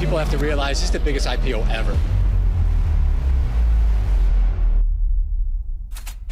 People have to realize this is the biggest IPO ever.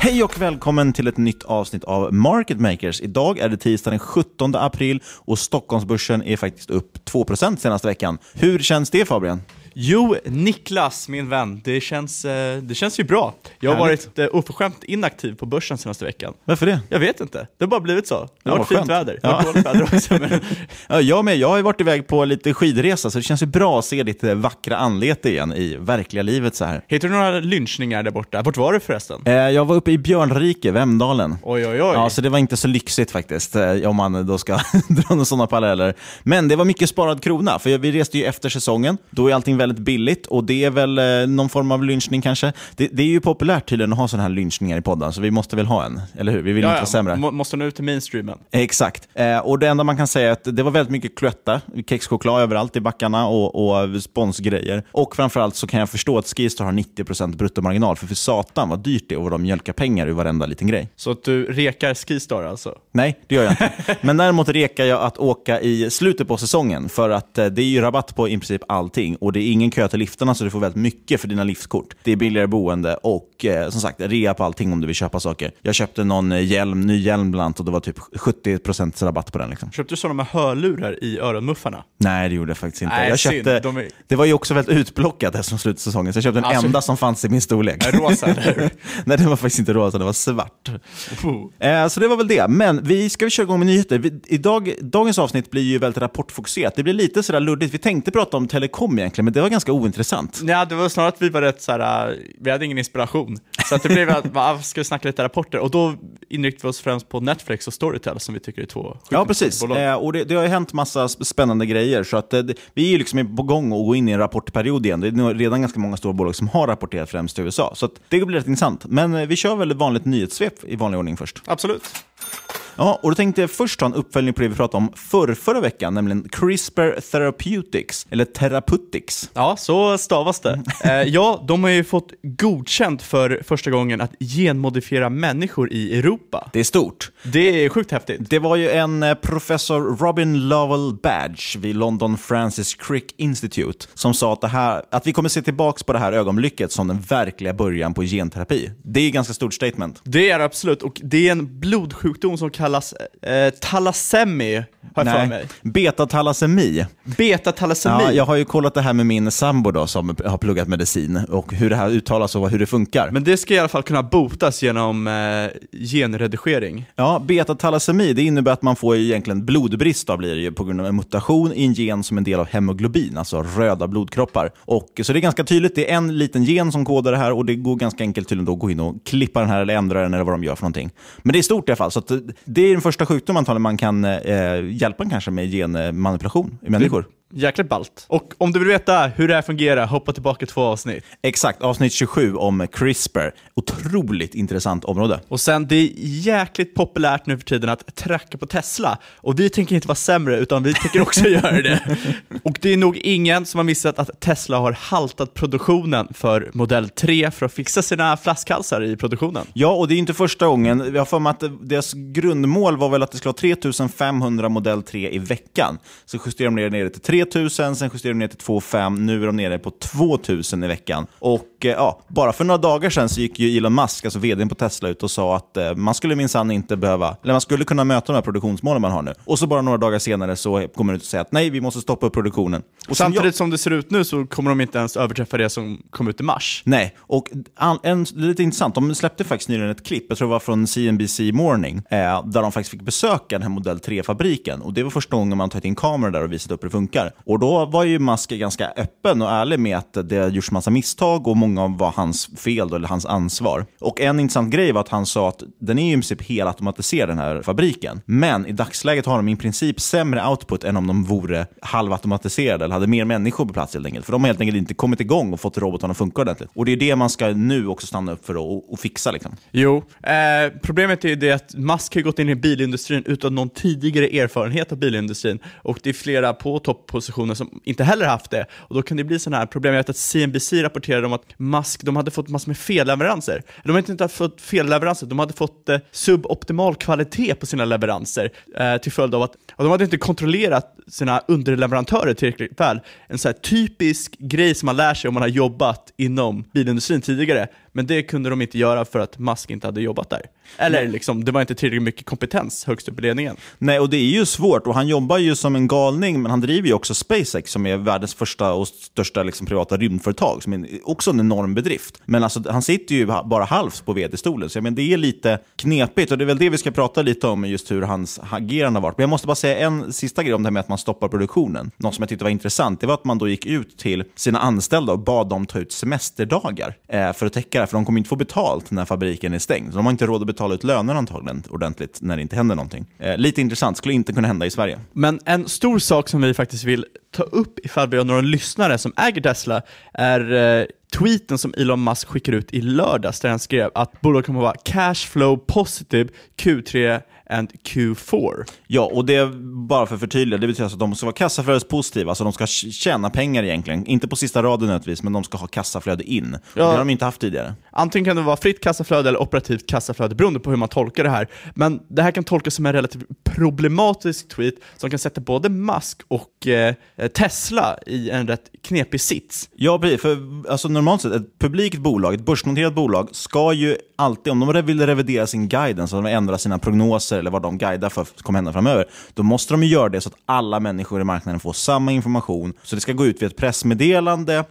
Hej och välkommen till ett nytt avsnitt av Market Makers. Idag är det tisdag den 17 april och Stockholmsbörsen är faktiskt upp 2% senaste veckan. Hur känns det Fabian? Jo, Niklas, min vän, det känns, eh, det känns ju bra. Jag har Härligt. varit eh, oförskämt inaktiv på börsen senaste veckan. Varför det? Jag vet inte, det har bara blivit så. Det har varit fint väder. Det har Ja. dåligt väder också. Men... Ja, jag med. Jag har varit iväg på lite skidresa så det känns ju bra att se ditt eh, vackra anlete igen i verkliga livet så här. Hittar du några lynchningar där borta? Vart var du förresten? Jag var uppe i Björnrike, Vemdalen. Oj, oj, oj. Ja, så det var inte så lyxigt faktiskt, om man då ska dra några sådana paralleller. Men det var mycket sparad krona, för vi reste ju efter säsongen. Då är allting väldigt billigt och det är väl eh, någon form av lynchning kanske. Det, det är ju populärt tydligen att ha sådana här lynchningar i podden, så vi måste väl ha en, eller hur? Vi vill ja, inte ja. vara sämre. Må- Måste nå ut till mainstreamen. Exakt. Eh, och det enda man kan säga är att det var väldigt mycket Cloetta, kexchoklad överallt i backarna och, och sponsgrejer. Och framförallt så kan jag förstå att Skistar har 90% bruttomarginal, för för satan vad dyrt det är och vad de mjölkar pengar ur varenda liten grej. Så att du rekar Skistar alltså? Nej, det gör jag inte. Men däremot rekar jag att åka i slutet på säsongen för att eh, det är ju rabatt på i princip allting och det ingen kö till liftarna så du får väldigt mycket för dina liftkort. Det är billigare boende och eh, som sagt rea på allting om du vill köpa saker. Jag köpte någon eh, hjälm, ny hjälm bland annat och det var typ 70% rabatt på den. Liksom. Köpte du sådana med hörlurar i öronmuffarna? Nej, det gjorde jag faktiskt inte. Nej, jag köpte, är- Det var ju också väldigt utplockat eftersom slutsäsongen, så jag köpte den Alltså- enda som fanns i min storlek. Rosa? Nej, det var faktiskt inte rosa, det var svart. Oh. Eh, så det var väl det. Men vi ska vi köra igång med nyheter. Vi, idag, dagens avsnitt blir ju väldigt rapportfokuserat. Det blir lite sådär luddigt. Vi tänkte prata om telekom egentligen, men det var ganska ointressant. Ja, det var snarare att vi var rätt såhär, äh, vi hade ingen inspiration. Så att det blev att, va, ska vi snacka lite rapporter? Och då inriktade vi oss främst på Netflix och Storytel som vi tycker är två Ja, precis. Eh, och det, det har ju hänt massa sp- spännande grejer. Så att, eh, det, vi är liksom på gång att gå in i en rapportperiod igen. Det är redan ganska många stora bolag som har rapporterat främst i USA. Så att det blir rätt intressant. Men eh, vi kör väl ett vanligt nyhetssvep i vanlig ordning först. Absolut. Ja, och då tänkte jag först ta en uppföljning på det vi pratade om förr, förra veckan, nämligen CRISPR Therapeutics, eller Therapeutics. Ja, så stavas det. Eh, ja, de har ju fått godkänt för första gången att genmodifiera människor i Europa. Det är stort. Det är sjukt häftigt. Det var ju en eh, professor Robin Lovell Badge vid London Francis Crick Institute som sa att, det här, att vi kommer se tillbaka på det här ögonblicket som den verkliga början på genterapi. Det är ett ganska stort statement. Det är absolut, och det är en blodsjukdom som kallas talas, eh, talasemi, har jag för mig. Betatalasemi. Betatalasemi. Ja, jag har ju kollat det här med min sambo då, som har pluggat medicin och hur det här uttalas och hur det funkar. Men det ska i alla fall kunna botas genom eh, genredigering. Ja, betatalasemi det innebär att man får egentligen blodbrist då, blir det ju, på grund av en mutation i en gen som en del av hemoglobin, alltså röda blodkroppar. Och, så det är ganska tydligt, det är en liten gen som kodar det här och det går ganska enkelt tydligen att gå in och klippa den här eller ändra den eller vad de gör för någonting. Men det är stort i alla fall, så att det är den första sjukdomen antagligen man kan eh, hjälpa kanske med genmanipulation i människor. Jäkligt ballt. Och om du vill veta hur det här fungerar, hoppa tillbaka två avsnitt. Exakt, avsnitt 27 om CRISPR. Otroligt intressant område. Och sen, det är jäkligt populärt nu för tiden att tracka på Tesla. Och vi tänker inte vara sämre, utan vi tänker också göra det. Och det är nog ingen som har missat att Tesla har haltat produktionen för modell 3 för att fixa sina flaskhalsar i produktionen. Ja, och det är inte första gången. Vi har för mig att deras grundmål var väl att det skulle vara 3500 modell 3 i veckan. Så justerar de ner det till 3000, sen justerade de ner till 2500, nu är de nere på 2000 i veckan. Och eh, ja, bara för några dagar sedan så gick ju Elon Musk, alltså vdn på Tesla, ut och sa att eh, man skulle minsann inte behöva, eller man skulle kunna möta de här produktionsmålen man har nu. Och så bara några dagar senare så kommer man ut och säger att nej, vi måste stoppa upp produktionen. Och Samtidigt jag... som det ser ut nu så kommer de inte ens överträffa det som kom ut i mars. Nej, och en, en, lite intressant, de släppte faktiskt nyligen ett klipp, jag tror det var från CNBC Morning, eh, där de faktiskt fick besöka den här modell 3-fabriken. Och det var första gången man tagit in kameror där och visat upp hur det funkar. Och då var ju Musk ganska öppen och ärlig med att det har gjorts massa misstag och många var hans fel då, eller hans ansvar. Och en intressant grej var att han sa att den är ju i princip helautomatiserad den här fabriken. Men i dagsläget har de i princip sämre output än om de vore halvautomatiserade eller hade mer människor på plats helt enkelt. För de har helt enkelt inte kommit igång och fått robotarna att funka ordentligt. Och det är det man ska nu också stanna upp för och, och fixa. Liksom. Jo, eh, problemet är ju det att Musk har gått in i bilindustrin utan någon tidigare erfarenhet av bilindustrin. Och det är flera på topppositioner som inte heller haft det. Och då kan det bli sådana här problem. Jag vet att CNBC rapporterade om att mask, de hade fått massor med felleveranser. De hade inte fått felleveranser, de hade fått eh, suboptimal kvalitet på sina leveranser eh, till följd av att och de hade inte kontrollerat sina underleverantörer tillräckligt väl. En så typisk grej som man lär sig om man har jobbat inom bilindustrin tidigare. Men det kunde de inte göra för att Musk inte hade jobbat där. Eller liksom, det var inte tillräckligt mycket kompetens högst upp i ledningen. Nej, och det är ju svårt. Och han jobbar ju som en galning, men han driver ju också SpaceX som är världens första och största liksom, privata rymdföretag, som är också en enorm bedrift. Men alltså, han sitter ju bara halvt på vd-stolen, så jag menar, det är lite knepigt. Och det är väl det vi ska prata lite om, just hur hans agerande har varit. Men jag måste bara säga en sista grej om det här med att man stoppar produktionen. Något som jag tyckte var intressant, det var att man då gick ut till sina anställda och bad dem ta ut semesterdagar eh, för att täcka det, för de kommer inte få betalt när fabriken är stängd. Så de har inte råd att betala ut löner antagligen ordentligt när det inte händer någonting. Eh, lite intressant, skulle inte kunna hända i Sverige. Men en stor sak som vi faktiskt vill ta upp ifall vi har några lyssnare som äger Tesla är eh, tweeten som Elon Musk skickade ut i lördags där han skrev att bolaget kommer att vara cashflow positive Q3 and Q4. Ja, och det, bara för att förtydliga, det betyder alltså att de ska vara kassaflödespositiva, alltså de ska tjäna pengar egentligen. Inte på sista raden nödvändigtvis, men de ska ha kassaflöde in. Ja. Det har de inte haft tidigare. Antingen kan det vara fritt kassaflöde eller operativt kassaflöde, beroende på hur man tolkar det här. Men det här kan tolkas som en relativt problematisk tweet som kan sätta både Musk och eh, Tesla i en rätt knepig sits. Ja, precis. För alltså, normalt sett, ett publikt bolag, ett börsnoterat bolag, ska ju alltid, om de vill revidera sin guidance, om de ändrar sina prognoser eller vad de guidar för kommer hända framöver, då måste de göra det så att alla människor i marknaden får samma information. Så det ska gå ut via ett pressmeddelande eh,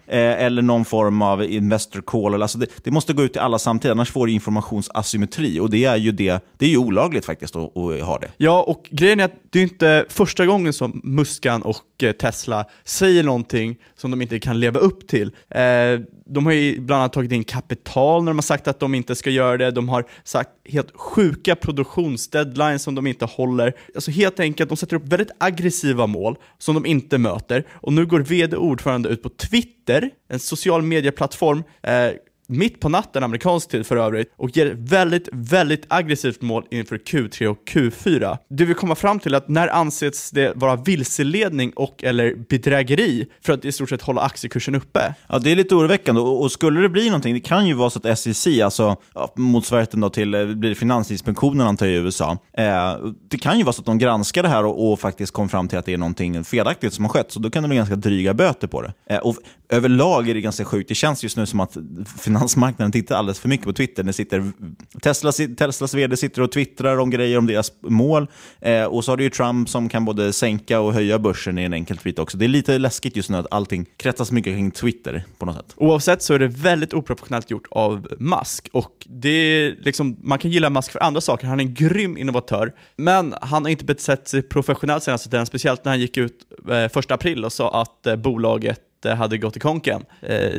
eller någon form av investor call. Alltså det, det, måste gå ut till alla samtidigt, annars får du informationsasymmetri. Och det är ju, det, det är ju olagligt faktiskt att, att ha det. Ja, och grejen är att det är inte första gången som Muskan och eh, Tesla säger någonting som de inte kan leva upp till. Eh, de har ju bland annat tagit in kapital när de har sagt att de inte ska göra det. De har sagt helt sjuka produktionsdeadlines som de inte håller. Alltså helt enkelt, de sätter upp väldigt aggressiva mål som de inte möter. Och nu går vd-ordförande ut på Twitter, en social medieplattform, eh, mitt på natten amerikansk tid för övrigt och ger väldigt, väldigt aggressivt mål inför Q3 och Q4. Du vill komma fram till att när anses det vara vilseledning och eller bedrägeri för att i stort sett hålla aktiekursen uppe? Ja, det är lite oroväckande och, och skulle det bli någonting, det kan ju vara så att SEC, alltså ja, motsvarigheten då till eh, blir det Finansinspektionen antar jag i USA, eh, det kan ju vara så att de granskar det här och, och faktiskt kom fram till att det är någonting felaktigt som har skett, så då kan det bli ganska dryga böter på det. Eh, och överlag är det ganska sjukt, det känns just nu som att finansmarknaden tittar alldeles för mycket på Twitter. Det sitter, Teslas, Teslas vd sitter och twittrar om grejer om deras mål. Eh, och så har du ju Trump som kan både sänka och höja börsen i en enkel tweet också. Det är lite läskigt just nu att allting kretsas mycket kring Twitter på något sätt. Oavsett så är det väldigt oproportionellt gjort av Musk. Och det är liksom, man kan gilla Musk för andra saker. Han är en grym innovatör. Men han har inte betett sig professionellt senaste tiden, speciellt när han gick ut eh, första april och sa att eh, bolaget inte hade gått i konken. Eh,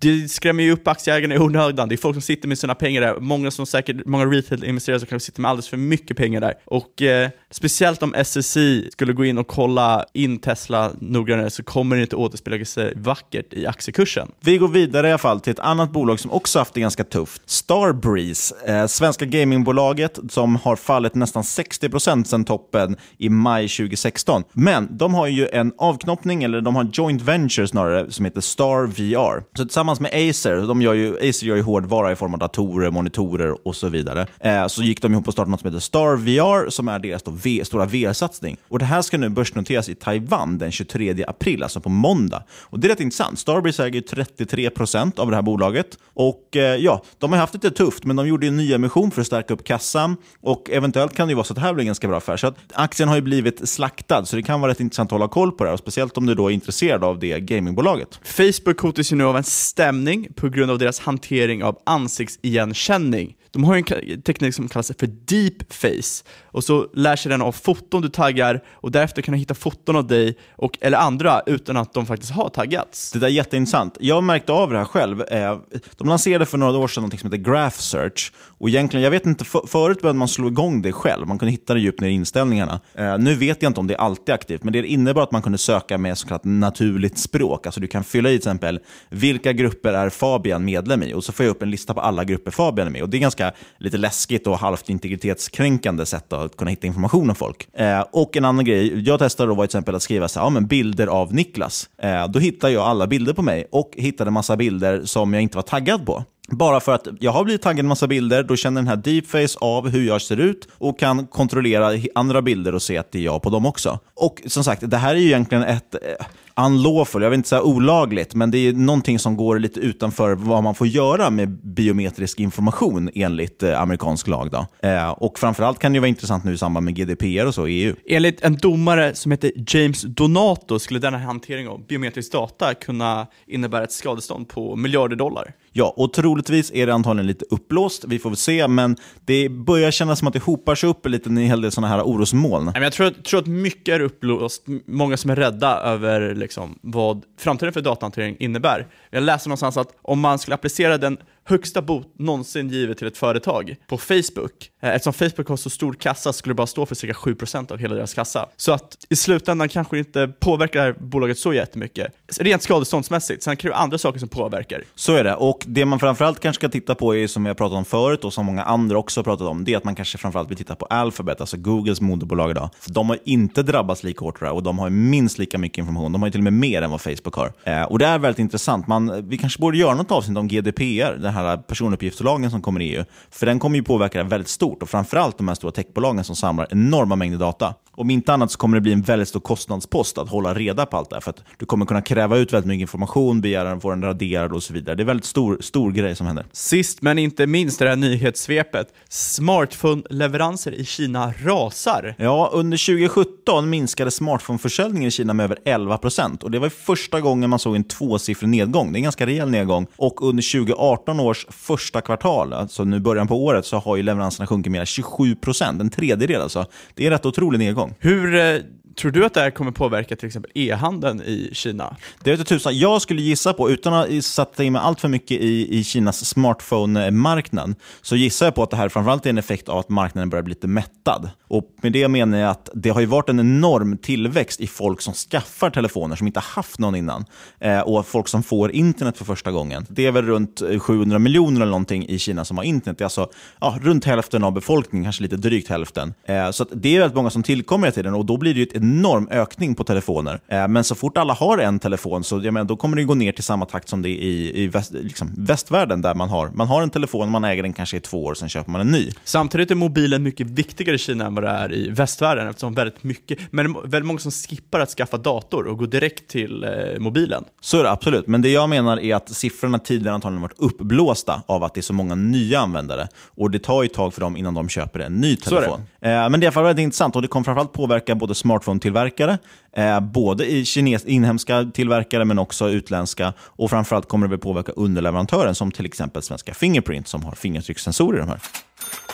det skrämmer ju upp aktieägarna i onödan. Det är folk som sitter med sina pengar där. Många som säkert, många retail-investerare som kanske sitter med alldeles för mycket pengar där. Och eh, speciellt om SSI skulle gå in och kolla in Tesla noggrannare så kommer det inte återspegla sig vackert i aktiekursen. Vi går vidare i alla fall till ett annat bolag som också haft det ganska tufft. Starbreeze, eh, svenska gamingbolaget som har fallit nästan 60% sedan toppen i maj 2016. Men de har ju en avknoppning, eller de har en joint ventures snarare, som heter Star VR. Så tillsammans med Acer, de gör ju, Acer gör ju hårdvara i form av datorer, monitorer och så vidare, eh, så gick de ihop och startade något som heter Star VR, som är deras då v, stora VR-satsning. Och Det här ska nu börsnoteras i Taiwan den 23 april, alltså på måndag. Och Det är rätt intressant. Starbreeze äger 33% av det här bolaget. Och eh, ja, De har haft det lite tufft, men de gjorde en ny emission för att stärka upp kassan. Och Eventuellt kan det ju vara så att det här blir en ganska bra affär. Så att aktien har ju blivit slaktad, så det kan vara rätt intressant att hålla koll på det här. Och speciellt om du då är intresserad av det streamingbolaget. Facebook hotas ju nu av en stämning på grund av deras hantering av ansiktsigenkänning. De har en teknik som kallas för deep face. och så lär sig den av foton du taggar och därefter kan du hitta foton av dig och, eller andra utan att de faktiskt har taggats. Det där är jätteintressant. Jag märkte av det här själv. Eh, de lanserade för några år sedan något som heter Graph Search. Och egentligen, jag vet inte, för, förut behövde man slå igång det själv. Man kunde hitta det djupt ner i inställningarna. Eh, nu vet jag inte om det är alltid aktivt, men det innebar att man kunde söka med så kallat naturligt språk. Alltså du kan fylla i till exempel, vilka grupper är Fabian medlem i? Och så får jag upp en lista på alla grupper Fabian är med Och Det är ganska lite läskigt och halvt integritetskränkande sätt att kunna hitta information om folk. Eh, och en annan grej, jag testade då var till exempel att skriva så här, ja, men bilder av Niklas. Eh, då hittade jag alla bilder på mig och hittade massa bilder som jag inte var taggad på. Bara för att jag har blivit taggad en massa bilder, då känner den här deepface av hur jag ser ut och kan kontrollera andra bilder och se att det är jag på dem också. Och som sagt, det här är ju egentligen ett eh, unlawful, jag vill inte säga olagligt, men det är någonting som går lite utanför vad man får göra med biometrisk information enligt eh, amerikansk lag. Då. Eh, och framförallt kan det vara intressant nu i samband med GDPR och så i EU. Enligt en domare som heter James Donato skulle denna hantering av biometrisk data kunna innebära ett skadestånd på miljarder dollar. Ja, och troligtvis är det antagligen lite uppblåst. Vi får väl se, men det börjar kännas som att det hopar sig upp lite en hel del sådana här orosmoln. Jag tror, tror att mycket är uppblåst. Många som är rädda över liksom, vad framtiden för datahantering innebär. Jag läste någonstans att om man skulle applicera den högsta bot någonsin givet till ett företag på Facebook. Eh, eftersom Facebook har så stor kassa skulle det bara stå för cirka 7% av hela deras kassa. Så att i slutändan kanske det inte påverkar det här bolaget så jättemycket. Rent skadeståndsmässigt, sen kan det vara andra saker som påverkar. Så är det, och det man framförallt kanske ska titta på är som vi har pratat om förut och som många andra också har pratat om, det är att man kanske framförallt vill titta på Alphabet, alltså Googles moderbolag idag. För de har inte drabbats lika hårt och de har minst lika mycket information. De har till och med mer än vad Facebook har. Eh, och det är väldigt intressant. Man, vi kanske borde göra något avsnitt om GDPR, här personuppgiftslagen som kommer i EU. För den kommer ju påverka det väldigt stort och framförallt de här stora techbolagen som samlar enorma mängder data. Om inte annat så kommer det bli en väldigt stor kostnadspost att hålla reda på allt det här. För att du kommer kunna kräva ut väldigt mycket information, begära den, få den raderad och så vidare. Det är en väldigt stor, stor grej som händer. Sist men inte minst det här nyhetssvepet. Smartphone-leveranser i Kina rasar. Ja, under 2017 minskade smartphone-försäljningen i Kina med över 11 procent. Och det var första gången man såg en tvåsiffrig nedgång. Det är en ganska rejäl nedgång. Och under 2018 års första kvartal, alltså nu början på året, så har ju leveranserna sjunkit med 27 procent. En tredjedel alltså. Det är en rätt otrolig nedgång. Hur eh, Tror du att det här kommer påverka till exempel e-handeln i Kina? Det vet tusan. Jag skulle gissa på, utan att sätta in mig allt för mycket i, i Kinas smartphone-marknad, så gissar jag på att det här framförallt är en effekt av att marknaden börjar bli lite mättad. Och med det menar jag att det har ju varit en enorm tillväxt i folk som skaffar telefoner som inte haft någon innan. Eh, och folk som får internet för första gången. Det är väl runt eh, 700 miljoner eller någonting i Kina som har internet. Det är alltså ja, runt hälften av befolkningen, kanske lite drygt hälften. Eh, så det är väldigt många som tillkommer hela tiden och då blir det ju ett enorm ökning på telefoner. Eh, men så fort alla har en telefon så jag menar, då kommer det gå ner till samma takt som det är i, i väst, liksom, västvärlden där man har, man har en telefon, man äger den kanske i två år, sen köper man en ny. Samtidigt är mobilen mycket viktigare i Kina än vad det är i västvärlden eftersom väldigt mycket, men det är väldigt många som skippar att skaffa dator och går direkt till eh, mobilen. Så är det absolut, men det jag menar är att siffrorna tidigare antagligen varit uppblåsta av att det är så många nya användare. Och det tar ju ett tag för dem innan de köper en ny telefon. Eh, men det är i alla fall väldigt intressant och det kommer framförallt påverka både smartphone-tillverkare, eh, både i kines, inhemska tillverkare men också utländska. Och framförallt kommer det väl påverka underleverantören som till exempel svenska Fingerprint som har fingeravtryckssensorer i de här.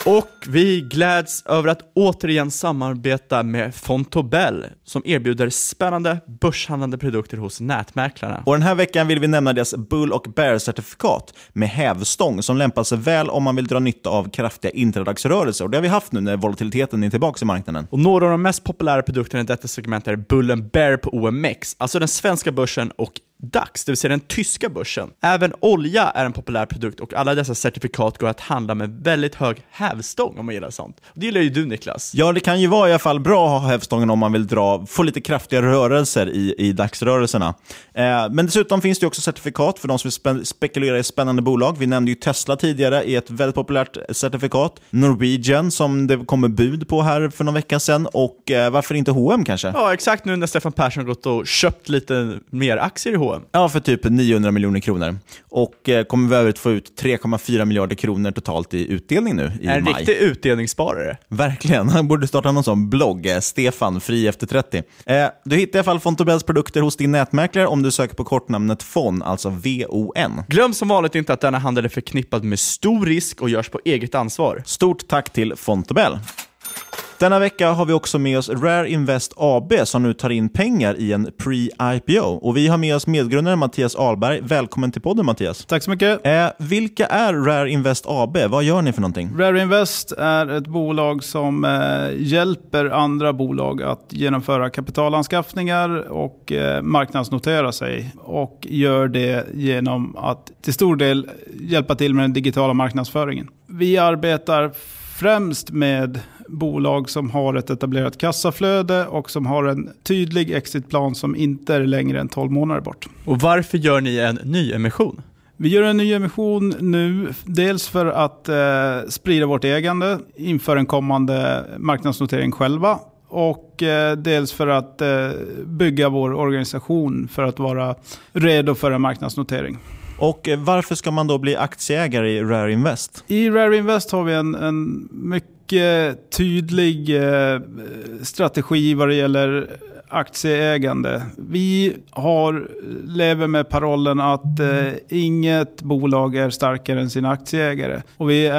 Och vi gläds över att återigen samarbeta med Fontobel som erbjuder spännande börshandlande produkter hos nätmäklarna. Och Den här veckan vill vi nämna deras Bull och Bear-certifikat med hävstång som lämpar sig väl om man vill dra nytta av kraftiga intradagsrörelser. Och det har vi haft nu när volatiliteten är tillbaka i marknaden. Och några av de mest populära produkterna i detta segment är Bullen Bear på OMX, alltså den svenska börsen och DAX, det vill säga den tyska börsen. Även olja är en populär produkt och alla dessa certifikat går att handla med väldigt hög hävstång om man gillar sånt. Det gillar ju du Niklas. Ja, det kan ju vara i alla fall bra att ha hävstången om man vill dra, få lite kraftiga rörelser i, i DAX-rörelserna. Eh, men dessutom finns det också certifikat för de som vill spe spekulera i spännande bolag. Vi nämnde ju Tesla tidigare i ett väldigt populärt certifikat. Norwegian som det kommer bud på här för någon vecka sedan och eh, varför inte H&M kanske? Ja, exakt nu när Stefan Persson gått och köpt lite mer aktier i H&M. Ja, för typ 900 miljoner kronor. Och eh, kommer vi övrigt få ut 3,4 miljarder kronor totalt i utdelning nu i en maj. En riktig utdelningssparare. Verkligen. Han borde starta någon sån blogg. Eh, Stefan, fri efter 30. Eh, du hittar i alla fall Fontobels produkter hos din nätmäklare om du söker på kortnamnet FON, alltså V-O-N. Glöm som vanligt inte att denna handel är förknippad med stor risk och görs på eget ansvar. Stort tack till Fontobel. Denna vecka har vi också med oss Rare Invest AB som nu tar in pengar i en pre-IPO. Och Vi har med oss medgrundaren Mattias Ahlberg. Välkommen till podden Mattias. Tack så mycket. Eh, vilka är Rare Invest AB? Vad gör ni för någonting? Rare Invest är ett bolag som eh, hjälper andra bolag att genomföra kapitalanskaffningar och eh, marknadsnotera sig. Och gör det genom att till stor del hjälpa till med den digitala marknadsföringen. Vi arbetar främst med bolag som har ett etablerat kassaflöde och som har en tydlig exitplan som inte är längre än 12 månader bort. Och varför gör ni en nyemission? Vi gör en nyemission nu, dels för att eh, sprida vårt ägande inför en kommande marknadsnotering själva och eh, dels för att eh, bygga vår organisation för att vara redo för en marknadsnotering. Och eh, varför ska man då bli aktieägare i Rare Invest? I Rare Invest har vi en, en mycket tydlig eh, strategi vad det gäller aktieägande. Vi har, lever med parollen att eh, inget bolag är starkare än sina aktieägare. Och vi är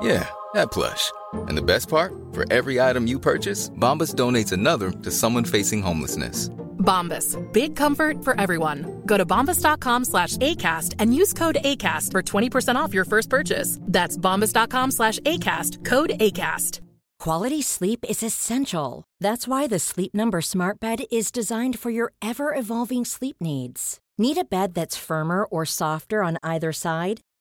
Yeah, that plush. And the best part, for every item you purchase, Bombas donates another to someone facing homelessness. Bombas, big comfort for everyone. Go to bombas.com slash ACAST and use code ACAST for 20% off your first purchase. That's bombas.com slash ACAST, code ACAST. Quality sleep is essential. That's why the Sleep Number Smart Bed is designed for your ever evolving sleep needs. Need a bed that's firmer or softer on either side?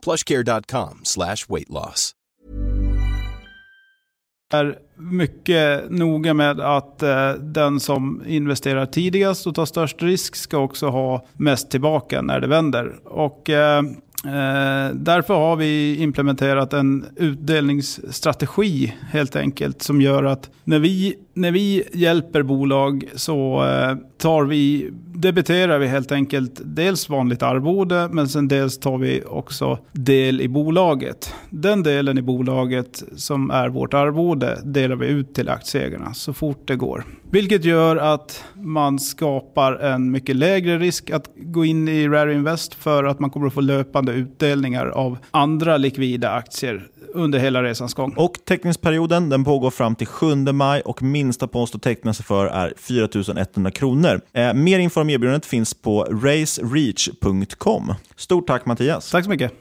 plushcare.com slash weight loss. är mycket noga med att eh, den som investerar tidigast och tar störst risk ska också ha mest tillbaka när det vänder. Och eh, Eh, därför har vi implementerat en utdelningsstrategi helt enkelt som gör att när vi, när vi hjälper bolag så eh, tar vi, debiterar vi helt enkelt dels vanligt arvode men sen dels tar vi också del i bolaget. Den delen i bolaget som är vårt arvode delar vi ut till aktieägarna så fort det går. Vilket gör att man skapar en mycket lägre risk att gå in i Rare Invest för att man kommer att få löpande utdelningar av andra likvida aktier under hela resans gång. Och teckningsperioden den pågår fram till 7 maj och minsta post att teckna sig för är 4 100 kronor. Eh, mer info om erbjudandet finns på racereach.com. Stort tack Mattias. Tack så mycket.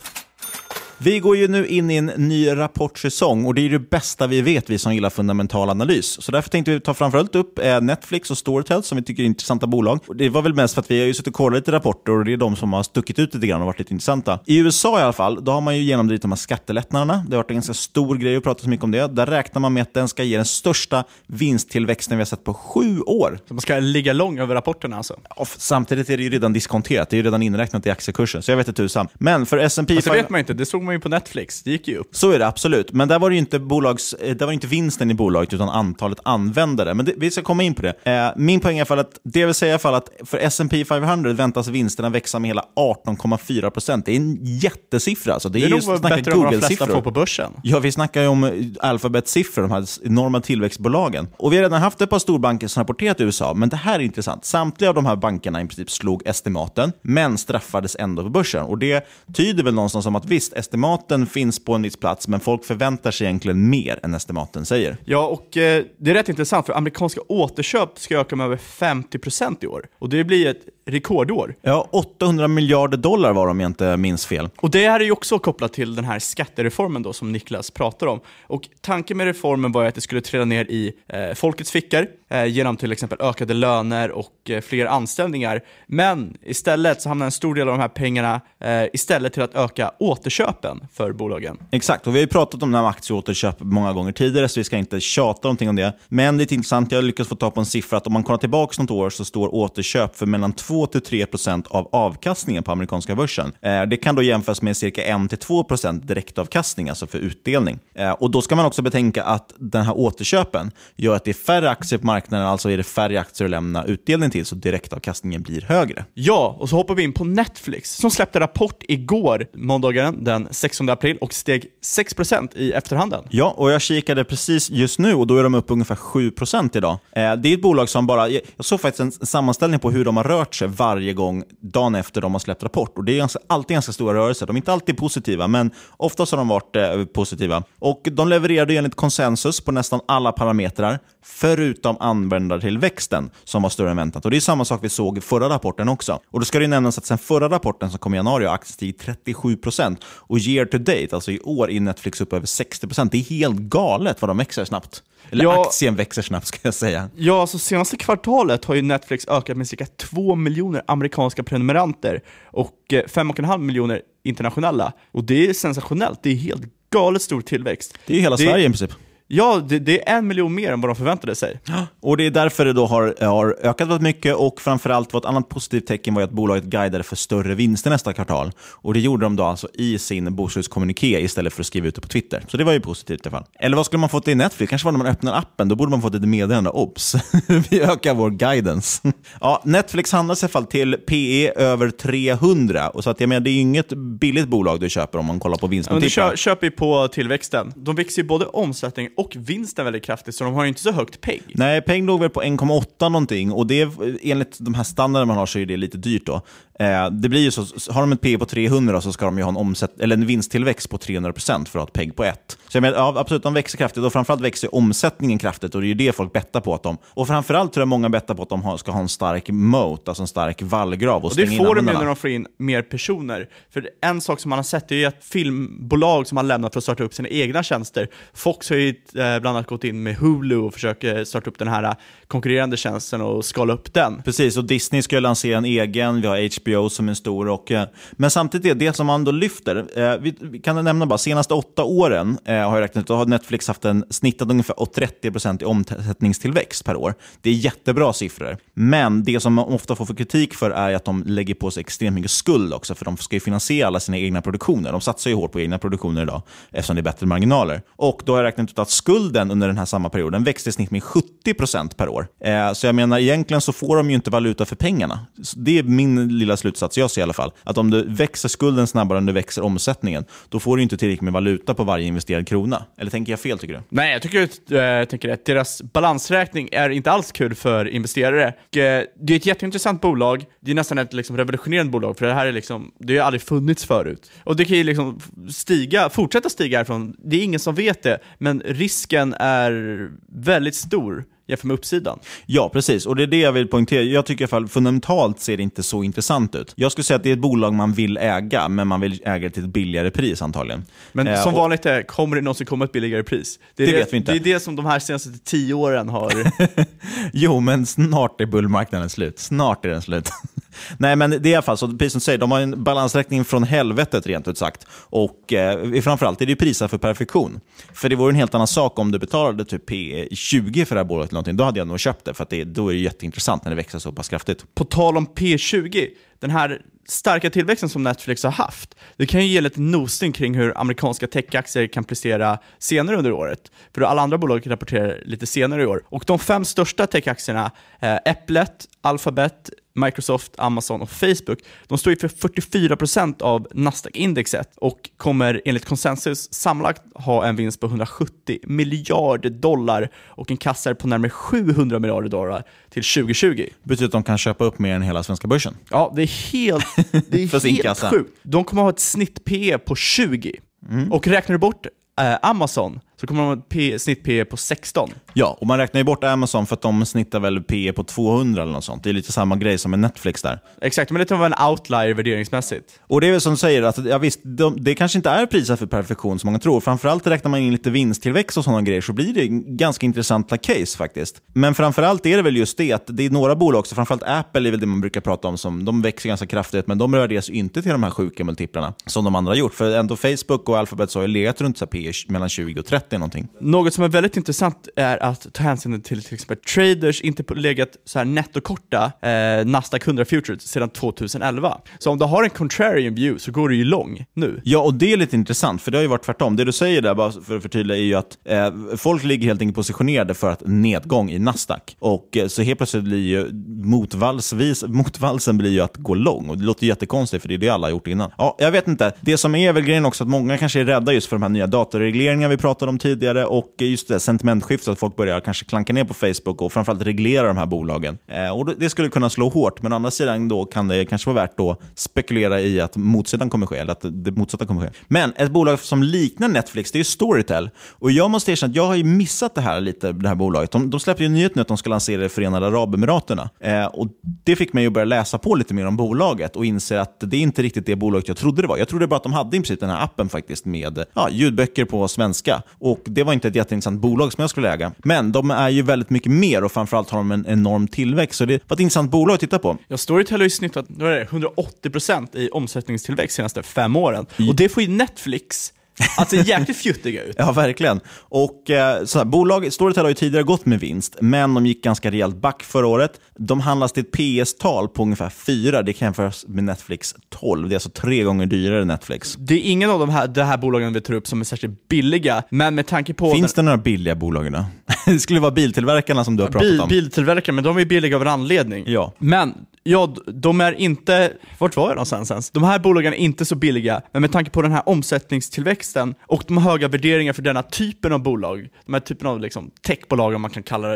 Vi går ju nu in i en ny rapportsäsong och det är det bästa vi vet, vi som gillar fundamental analys. Så därför tänkte vi ta framförallt upp eh, Netflix och Storytel som vi tycker är intressanta bolag. Och det var väl mest för att vi har ju suttit och kollat lite rapporter och det är de som har stuckit ut lite grann och varit lite intressanta. I USA i alla fall, då har man ju genomdrivit de här skattelättnaderna. Det har varit en ganska stor grej att prata så mycket om det. Där räknar man med att den ska ge den största vinsttillväxten vi har sett på sju år. Så man ska ligga lång över rapporterna alltså? Och samtidigt är det ju redan diskonterat, det är ju redan inräknat i aktiekursen, så jag vet inte tusan. Men för S&P Alltså vet man inte, det såg man ju på Netflix, det gick ju upp. Så är det absolut, men där var det ju inte, bolags, eh, där var det inte vinsten i bolaget utan antalet användare. Men det, vi ska komma in på det. Eh, min poäng är fall att, det vill säga fall att för S&P 500 väntas vinsterna växa med hela 18,4 procent. Det är en jättesiffra. Alltså. Det är, nog snacka bättre än vad de flesta får på börsen. Ja, vi snackar ju om Alphabet-siffror, de här enorma tillväxtbolagen. Och vi har redan haft ett par storbanker som rapporterat i USA, men det här är intressant. Samtliga av de här bankerna i princip slog estimaten, men straffades ändå på börsen. Och det tyder väl någonstans om att visst, estimaten finns på en viss plats, men folk förväntar sig egentligen mer än estimaten säger. Ja, och eh, det är rätt intressant för amerikanska återköp ska öka med över 50% i år. Och det blir ett rekordår. Ja, 800 miljarder dollar var de om jag inte minns fel. Och det här är ju också kopplat till den här skattereformen då som Niklas pratar om. Och tanken med reformen var att det skulle träda ner i eh, folkets fickor eh, genom till exempel ökade löner och eh, fler anställningar. Men istället så hamnar en stor del av de här pengarna eh, istället till att öka återköpen för bolagen. Exakt, och vi har ju pratat om det här med aktieåterköp många gånger tidigare, så vi ska inte tjata någonting om det. Men det är intressant, jag har lyckats få tag på en siffra att om man kollar tillbaka något år så står återköp för mellan 2-3% av avkastningen på amerikanska börsen. Eh, det kan då jämföras med cirka 1-2% direktavkastning, alltså för utdelning. Eh, och Då ska man också betänka att den här återköpen gör att det är färre aktier på marknaden, alltså är det färre aktier att lämna utdelning till, så direktavkastningen blir högre. Ja, och så hoppar vi in på Netflix som släppte rapport igår, måndagen den 16 april och steg 6% i efterhanden. Ja, och jag kikade precis just nu och då är de upp ungefär 7% idag. Eh, det är ett bolag som bara, jag såg faktiskt en sammanställning på hur de har rört sig varje gång dagen efter de har släppt rapport. Och Det är ganska, alltid ganska stora rörelser. De är inte alltid positiva, men oftast har de varit eh, positiva. Och De levererade enligt konsensus på nästan alla parametrar, förutom användartillväxten som var större än väntat. Och Det är samma sak vi såg i förra rapporten också. Och Då ska det nämnas att sen förra rapporten som kom i januari har aktien stigit 37% och year to date, alltså i år, är Netflix upp över 60%. Det är helt galet vad de växer snabbt. Eller Ja. aktien växer snabbt ska jag säga. Ja, alltså senaste kvartalet har ju Netflix ökat med cirka 2 miljoner amerikanska prenumeranter och eh, 5,5 miljoner internationella. Och det är sensationellt, det är helt galet stor tillväxt. Det är hela Sverige i princip. Ja, det, det är en miljon mer än vad de förväntade sig. Och Det är därför det då har, har ökat väldigt mycket och framförallt var ett annat positivt tecken var att bolaget guidade för större vinster nästa kvartal. Och Det gjorde de då alltså i sin bokslutskommuniké istället för att skriva ut det på Twitter. Så det var ju positivt i alla fall. Eller vad skulle man fått i Netflix? Kanske var när man öppnar appen, då borde man fått ett meddelande. Obs! Vi ökar vår guidance. ja, Netflix handlas i alla fall till PE över 300. Och så att jag menar, det är ju inget billigt bolag du köper om man kollar på Ja, men du vinstmultiplar. kö, köper ju på tillväxten. De växer ju både omsättning och vinsten väldigt kraftigt, så de har ju inte så högt PEG. Nej, PEG låg väl på 1,8 någonting och det enligt de här standarderna man har så är det lite dyrt. då. Eh, det blir ju så, har de ett PE på 300 så ska de ju ha en, omsätt, eller en vinsttillväxt på 300% för att ha ett PEG på 1. Så jag menar, ja, absolut, de växer kraftigt och framförallt växer omsättningen kraftigt och det är ju det folk bettar på. att de Och framförallt tror jag många bettar på att de ska ha en stark moat, alltså en stark vallgrav och, Och det får de ju när de får in mer personer. För en sak som man har sett är ju att filmbolag som har lämnat för att starta upp sina egna tjänster, Fox har ju Eh, bland annat gått in med Hulu och försöker starta upp den här eh, konkurrerande tjänsten och skala upp den. Precis, och Disney ska ju lansera en egen, vi har HBO som är stor. Och, eh, men samtidigt, är det som man då lyfter, vi, kan nämna bara, senaste åtta åren har jag räknat ut, har Netflix haft en snittad ungefär 30% i omsättningstillväxt per år. Det är jättebra siffror. Men det som man ofta får för kritik för är att de lägger på sig extremt mycket skuld också, för de ska ju finansiera alla sina egna produktioner. De satsar ju hårt på egna produktioner idag, eftersom det är bättre marginaler. Och då har jag räknat ut att skulden under den här samma perioden växte i snitt med 70% per år. Eh, så jag menar, egentligen så får de ju inte valuta för pengarna. Så Det är min lilla slutsats jag ser i alla fall. Att om du växer skulden snabbare än du växer omsättningen, då får du inte tillräckligt med valuta på varje investerad krona. Eller tänker jag fel tycker du? Nej, jag tycker, att, eh, tänker att deras balansräkning är inte alls kul för investerare. Och, äh, det är ett jätteintressant bolag, det är nästan ett liksom, revolutionerande bolag, för det här är liksom, det har aldrig funnits förut. Och det kan ju liksom stiga, fortsätta stiga härifrån, det är ingen som vet det, men risken Risken är väldigt stor jämfört med uppsidan. Ja, precis. Och det är det jag vill poängtera. Jag tycker i alla fall fundamentalt ser det inte så intressant ut. Jag skulle säga att det är ett bolag man vill äga, men man vill äga det till ett billigare pris antagligen. Men Eh, som och- vanligt är, kommer det någonsin komma ett billigare pris? är Det vet vi inte. Det är det som de här senaste tio åren har... Jo, men snart är bullmarknaden slut. Snart är den slut. Nej, men det är i alla fall så, precis som du säger, de har en balansräkning från helvetet rent ut sagt. Och eh, framförallt är det prisat för perfektion. För det vore en helt annan sak om du betalade typ P 20 för det här bolaget någonting. Då hade jag nog köpt det, för att det, då är det jätteintressant när det växer så pass kraftigt. På tal om P20, den här starka tillväxten som Netflix har haft, det kan ju ge lite nosning kring hur amerikanska techaktier kan prestera senare under året. För alla andra bolag rapporterar lite senare i år. Och de fem största techaktierna, eh, Äpplet, Alphabet, Microsoft, Amazon och Facebook, de står ju för 44% av Nasdaq-indexet och kommer enligt konsensus sammanlagt ha en vinst på 170 miljarder dollar och en kassa på närmare 700 miljarder dollar till 2020. Betyder att de kan köpa upp mer än hela svenska börsen? Ja, det är helt, det är För sin helt sjukt. De kommer ha ett snitt P på 20. Mm. Och räknar du bort eh, Amazon så kommer de ha ett P, snitt P på 16. Ja, och man räknar ju bort Amazon för att de snittar väl P på 200 eller något sånt. Det är lite samma grej som med Netflix där. Exakt, men det var en outlier värderingsmässigt. Och det är väl som du säger, att ja, visst, de, det kanske inte är prisat för perfektion som många tror. Framförallt räknar man in lite vinsttillväxt och sådana grejer så blir det ganska intressanta case faktiskt. Men framförallt är det väl just det att det är några bolag, också, framförallt Apple är väl det man brukar prata om, som de växer ganska kraftigt, men de värderas inte till de här sjuka multiplarna som de andra har gjort. För ändå Facebook och Alphabet så har ju legat runt så här P mellan 20 och 30 någonting. Något som är väldigt intressant är att ta hänsyn till till exempel traders inte legat så här nettokorta eh, Nasdaq 100 Futures sedan 2011. Så om du har en contrarian view så går du ju lång nu. Ja, och det är lite intressant, för det har ju varit tvärtom. Det du säger där, bara för att förtydliga, är ju att eh, folk ligger helt enkelt positionerade för att nedgång i Nasdaq. Och eh, så helt plötsligt blir ju motvalsvis, motvalsen blir ju att gå lång. Och det låter jättekonstigt, för det är det alla har gjort innan. Ja, jag vet inte. Det som är väl grejen också, att många kanske är rädda just för de här nya dataregleringarna vi pratade om tidigare och just det sentimentskiftet, att folk börjar kanske klanka ner på Facebook och framförallt reglera de här bolagen. Eh, och det skulle kunna slå hårt, men å andra sidan då kan det kanske vara värt att spekulera i att motsidan kommer ske, eller att det motsatta kommer ske. Men ett bolag som liknar Netflix, det är Storytel. Och jag måste erkänna att jag har ju missat det här lite, det här bolaget. De, de släppte ju en nyhet nu att de ska lansera det i Förenade Arabemiraten. Eh, och det fick mig att börja läsa på lite mer om bolaget och inse att det är inte riktigt det bolaget jag trodde det var. Jag trodde bara att de hade i princip den här appen faktiskt med ja, ljudböcker på svenska. Och det var inte ett jätteintressant bolag som jag skulle äga. Men de är ju väldigt mycket mer och framförallt har de en enorm tillväxt. Så det var ett intressant bolag att titta på. Ja, Storytel har ju snittat vad är det, 180% i omsättningstillväxt de senaste fem åren. Och det får ju Netflix att se jäkligt fjuttiga ut. Ja, verkligen. Och eh, så här, bolag, Storytel har ju tidigare gått med vinst, men de gick ganska rejält back förra året. De handlas till ett PS-tal på ungefär 4. Det kan jämföras med Netflix 12. Det är alltså tre gånger dyrare än Netflix. Det är ingen av de här, de här bolagen vi tar upp som är särskilt billiga, men med tanke på... Finns det några billiga bolag då? det skulle vara biltillverkarna som du har pratat bil, om. Biltillverkare, men de är billiga av en anledning. Ja. Men Ja, de är inte, vart var jag någonstans ens? De här bolagen är inte så billiga, men med tanke på den här omsättningstillväxten och de höga värderingar för denna typen av bolag, de här typen av liksom techbolag om man kan kalla det,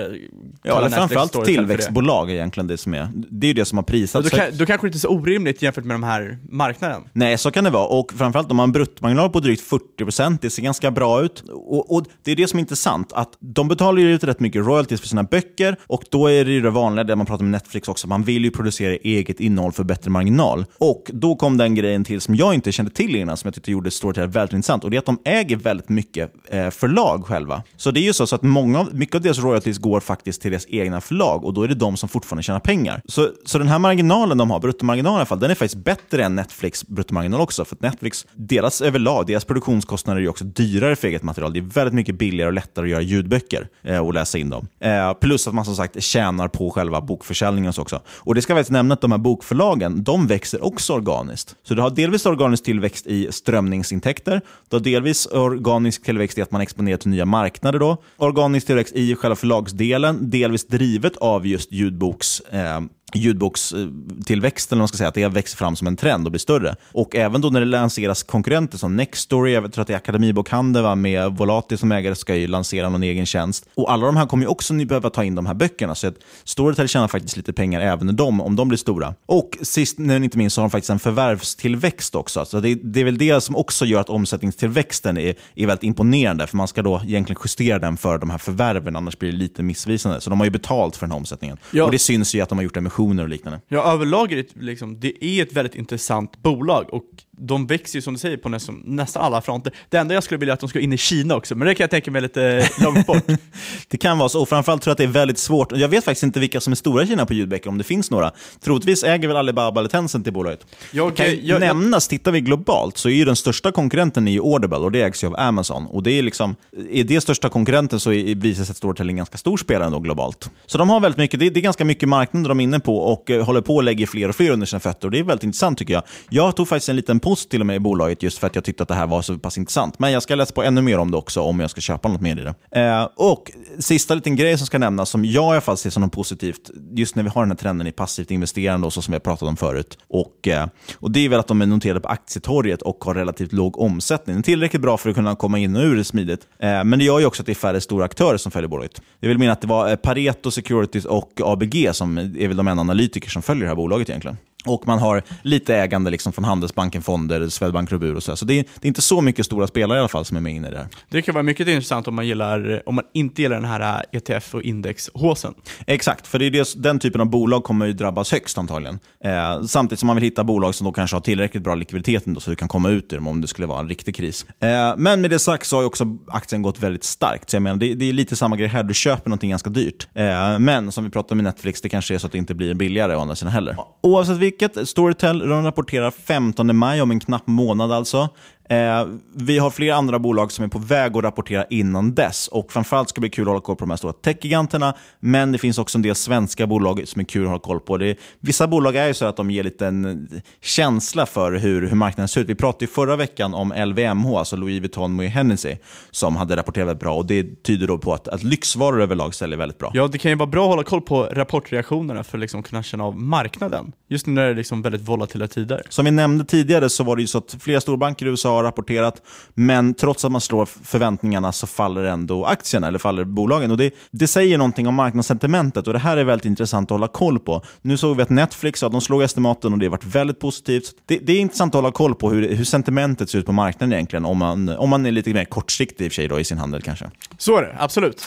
Ja, kalla eller Netflix framförallt tillväxtbolag är egentligen det som är. Det är ju det som har Ja, prisats då, kan, då kanske det inte är så orimligt jämfört med de här marknaden. Nej, så kan det vara. Och framförallt om man har en bruttomarginal på drygt 40%, det ser ganska bra ut. Och, och Det är det som är intressant, att de betalar ju ut rätt mycket royalties för sina böcker och då är det ju det vanliga, det man pratar med Netflix också, man vill ju producera eget innehåll för bättre marginal. Och då kom den grejen till som jag inte kände till innan, som jag tyckte gjorde Storytel väldigt intressant. Och det är att de äger väldigt mycket eh, förlag själva. Så det är ju så, så att många, mycket av deras royalties går faktiskt till deras egna förlag och då är det de som fortfarande tjänar pengar. Så, så den här marginalen de har, bruttomarginalen i alla fall, den är faktiskt bättre än Netflix bruttomarginal också. För att Netflix, deras överlag, deras produktionskostnader är ju också dyrare för eget material. Det är väldigt mycket billigare och lättare att göra ljudböcker eh, och läsa in dem. Eh, plus att man som sagt tjänar på själva bokförsäljningen också. Och det ska faktiskt nämna att de här bokförlagen, de växer också organiskt. Så du har delvis organisk tillväxt i strömningsintäkter, du har delvis organisk tillväxt i att man exponerar till nya marknader. Då. Organisk tillväxt i själva förlagsdelen, delvis drivet av just ljudboks eh, ljudbokstillväxten, eller man ska säga, att det växer fram som en trend och blir större. Och även då när det lanseras konkurrenter som Nextory, jag tror att det är Akademibokhandeln va, med Volati som ägare ska ju lansera någon egen tjänst. Och alla de här kommer ju också behöva ta in de här böckerna, så att Storytel tjänar faktiskt lite pengar även när de, om de blir stora. Och sist men inte minst så har de faktiskt en förvärvstillväxt också. Så det, det är väl det som också gör att omsättningstillväxten är, är väldigt imponerande, för man ska då egentligen justera den för de här förvärven, annars blir det lite missvisande. Så de har ju betalt för den här omsättningen. Ja. Och det syns ju att de har gjort optioner och liknande. Ja, överlag är det, liksom, det är ett väldigt intressant bolag och de växer ju som du säger på nästan, nästan alla fronter. Det enda jag skulle vilja är att de ska in i Kina också, men det kan jag tänka mig lite långt bort. Det kan vara så, och framförallt tror jag att det är väldigt svårt. Jag vet faktiskt inte vilka som är stora i Kina på ljudböcker, om det finns några. Troligtvis äger väl Alibaba eller Tencent i bolaget. Jag- kan ju jag- nämnas, tittar vi globalt, så är ju den största konkurrenten i Audible, och det ägs ju av Amazon. Och det är liksom, är det största konkurrenten så är- visar sig att Storytel en ganska stor spelare ändå globalt. Så de har väldigt mycket, det är, det är ganska mycket marknader de är inne på och eh, håller på att lägga fler och fler under sina fötter. Och det är väldigt intressant tycker jag. Jag tog faktiskt en liten post till och med i bolaget just för att jag tyckte att det här var så pass intressant. Men jag ska läsa på ännu mer om det också om jag ska köpa något mer i det. Eh, och sista liten grej som ska nämnas, som jag i alla fall ser som något positivt, just när vi har den här trenden i passivt investerande och så som vi har pratat om förut. Och, eh, och Det är väl att de är noterade på aktietorget och har relativt låg omsättning. Det är tillräckligt bra för att kunna komma in och ur det smidigt. Eh, men det gör ju också att det är färre stora aktörer som följer bolaget. Jag vill mena att det var eh, Pareto Securities och ABG som är väl de enda analytiker som följer det här bolaget egentligen. Och man har lite ägande liksom från Handelsbanken, fonder, Swedbank Robur och så. Så det är, det är inte så mycket stora spelare i alla fall som är med inne i det här. Det kan vara mycket intressant om man, gillar, om man inte gillar den här ETF och indexhåsen. Exakt, för det är det, den typen av bolag kommer ju drabbas högst antagligen. Eh, samtidigt som man vill hitta bolag som då kanske har tillräckligt bra likviditet ändå, så du kan komma ut ur dem om det skulle vara en riktig kris. Eh, men med det sagt så har också aktien gått väldigt starkt. Så jag menar, det, det är lite samma grej här, du köper någonting ganska dyrt. Eh, men som vi pratade med Netflix, det kanske är så att det inte blir billigare å andra sidan heller. Oavsett vilket, Storytel de rapporterar 15 maj, om en knapp månad alltså. Eh, vi har flera andra bolag som är på väg att rapportera innan dess. Och Framförallt ska det bli kul att hålla koll på de här stora techgiganterna, men det finns också en del svenska bolag som är kul att hålla koll på. Det vissa bolag är ju så att de ger lite en känsla för hur, hur marknaden ser ut. Vi pratade ju förra veckan om LVMH, alltså Louis Vuitton Moet Hennessy, som hade rapporterat väldigt bra. och Det tyder då på att, att lyxvaror överlag säljer väldigt bra. Ja, det kan ju vara bra att hålla koll på rapportreaktionerna för att liksom kunna känna av marknaden. Just nu när det är liksom väldigt volatila tider. Som vi nämnde tidigare så var det ju så att flera storbanker i USA har rapporterat, men trots att man slår förväntningarna så faller ändå aktierna, eller faller bolagen. Och det, det säger någonting om marknadssentimentet och det här är väldigt intressant att hålla koll på. Nu såg vi att Netflix, ja, de slog estimaten och det har varit väldigt positivt. Det, det är intressant att hålla koll på hur, hur sentimentet ser ut på marknaden egentligen, om man, om man är lite mer kortsiktig i och för sig då, i sin handel kanske. Så är det, absolut.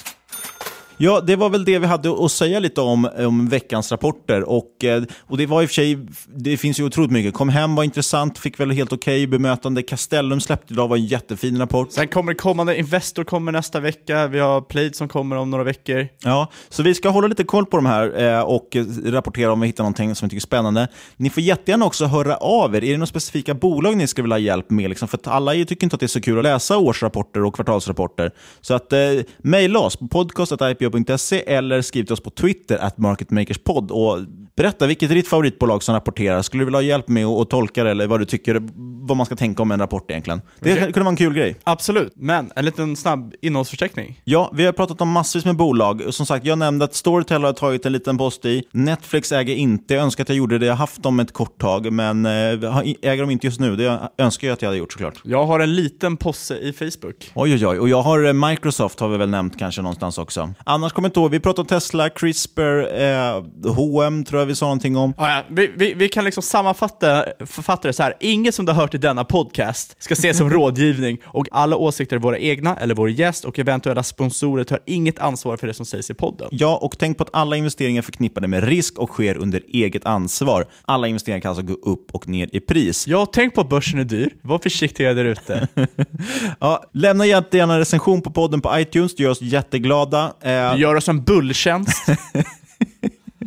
Ja, det var väl det vi hade att säga lite om, om veckans rapporter. Och, eh, och det var i och för sig, det finns ju otroligt mycket. Kom hem var intressant, fick väl helt okej bemötande. Castellum släppte idag, var en jättefin rapport. Sen kommer kommande Investor kommer nästa vecka, vi har Plate som kommer om några veckor. Ja, så vi ska hålla lite koll på de här eh, och rapportera om vi hittar någonting som vi tycker är spännande. Ni får jättegärna också höra av er. Är det några specifika bolag ni skulle vilja ha hjälp med? Liksom? För att alla tycker inte att det är så kul att läsa årsrapporter och kvartalsrapporter. Så att eh, mejla oss på podcast.ipo ipo.se eller skriv till oss på Twitter, at marketmakerspod. Och berätta, vilket är ditt favoritbolag som rapporterar? Skulle du vilja ha hjälp med att tolka det, eller vad du tycker, vad man ska tänka om en rapport egentligen? Det Okej. kunde vara en kul grej. Absolut, men en liten snabb innehållsförteckning. Ja, vi har pratat om massvis med bolag. Som sagt, jag nämnde att Storytel har tagit en liten post i. Netflix äger inte. Jag önskar att jag gjorde det. Jag har haft dem ett kort tag, men eh, äger de inte just nu. Det önskar jag att jag hade gjort såklart. Jag har en liten posse i Facebook. Oj, oj, oj. Och jag har eh, Microsoft har vi väl nämnt kanske någonstans också. Annars kommer jag inte ihåg. Vi pratade om Tesla, CRISPR, eh, H&M tror jag vi sa någonting om. Ja, ja, vi, vi, vi kan liksom sammanfatta författa det så här. Inget som du har hört i denna podcast ska ses som rådgivning och alla åsikter är våra egna eller vår gäst och eventuella sponsorer tar inget ansvar för det som sägs i podden. Ja, och tänk på att alla investeringar är förknippade med risk och sker under eget ansvar. Alla investeringar kan alltså gå upp och ner i pris. Ja, tänk på att börsen är dyr. Var försiktiga där ute. Ja, lämna jättegärna en recension på podden på iTunes, det gör oss jätteglada. Eh, Du gör oss en bulltjänst.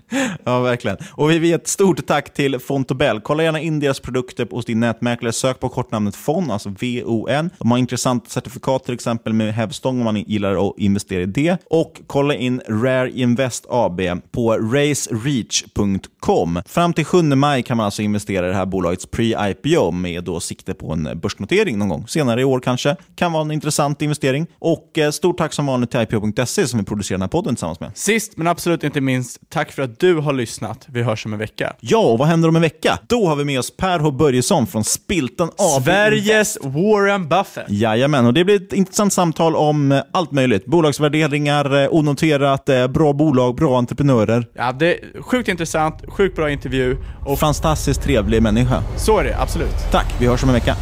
Ja, verkligen. Och vi vill ge ett stort tack till Fontobel. Kolla gärna in deras produkter hos din nätmäklare. Sök på kortnamnet FON, alltså V-O-N. De har intressanta certifikat till exempel med hävstång om man gillar att investera i det. Och kolla in Rare Invest AB på racereach.com. Fram till 7 maj kan man alltså investera i det här bolagets pre-IPO med då sikte på en börsnotering någon gång senare i år kanske. Kan vara en intressant investering. Och eh, stort tack som vanligt till IPO.se som vi producerar den här podden tillsammans med. Sist men absolut inte minst, tack för att du har lyssnat. Vi hörs om en vecka. Ja, och vad händer om en vecka? Då har vi med oss Per H. Börjesson från Spiltan AB. Sveriges Warren Buffett. Jajamän, och det blir ett intressant samtal om eh, allt möjligt. Bolagsvärderingar, eh, onoterat, eh, bra bolag, bra entreprenörer. Ja, det är sjukt intressant, sjukt bra intervju och Fantastiskt trevlig människa. så är det, absolut. Tack, vi hörs om en vecka.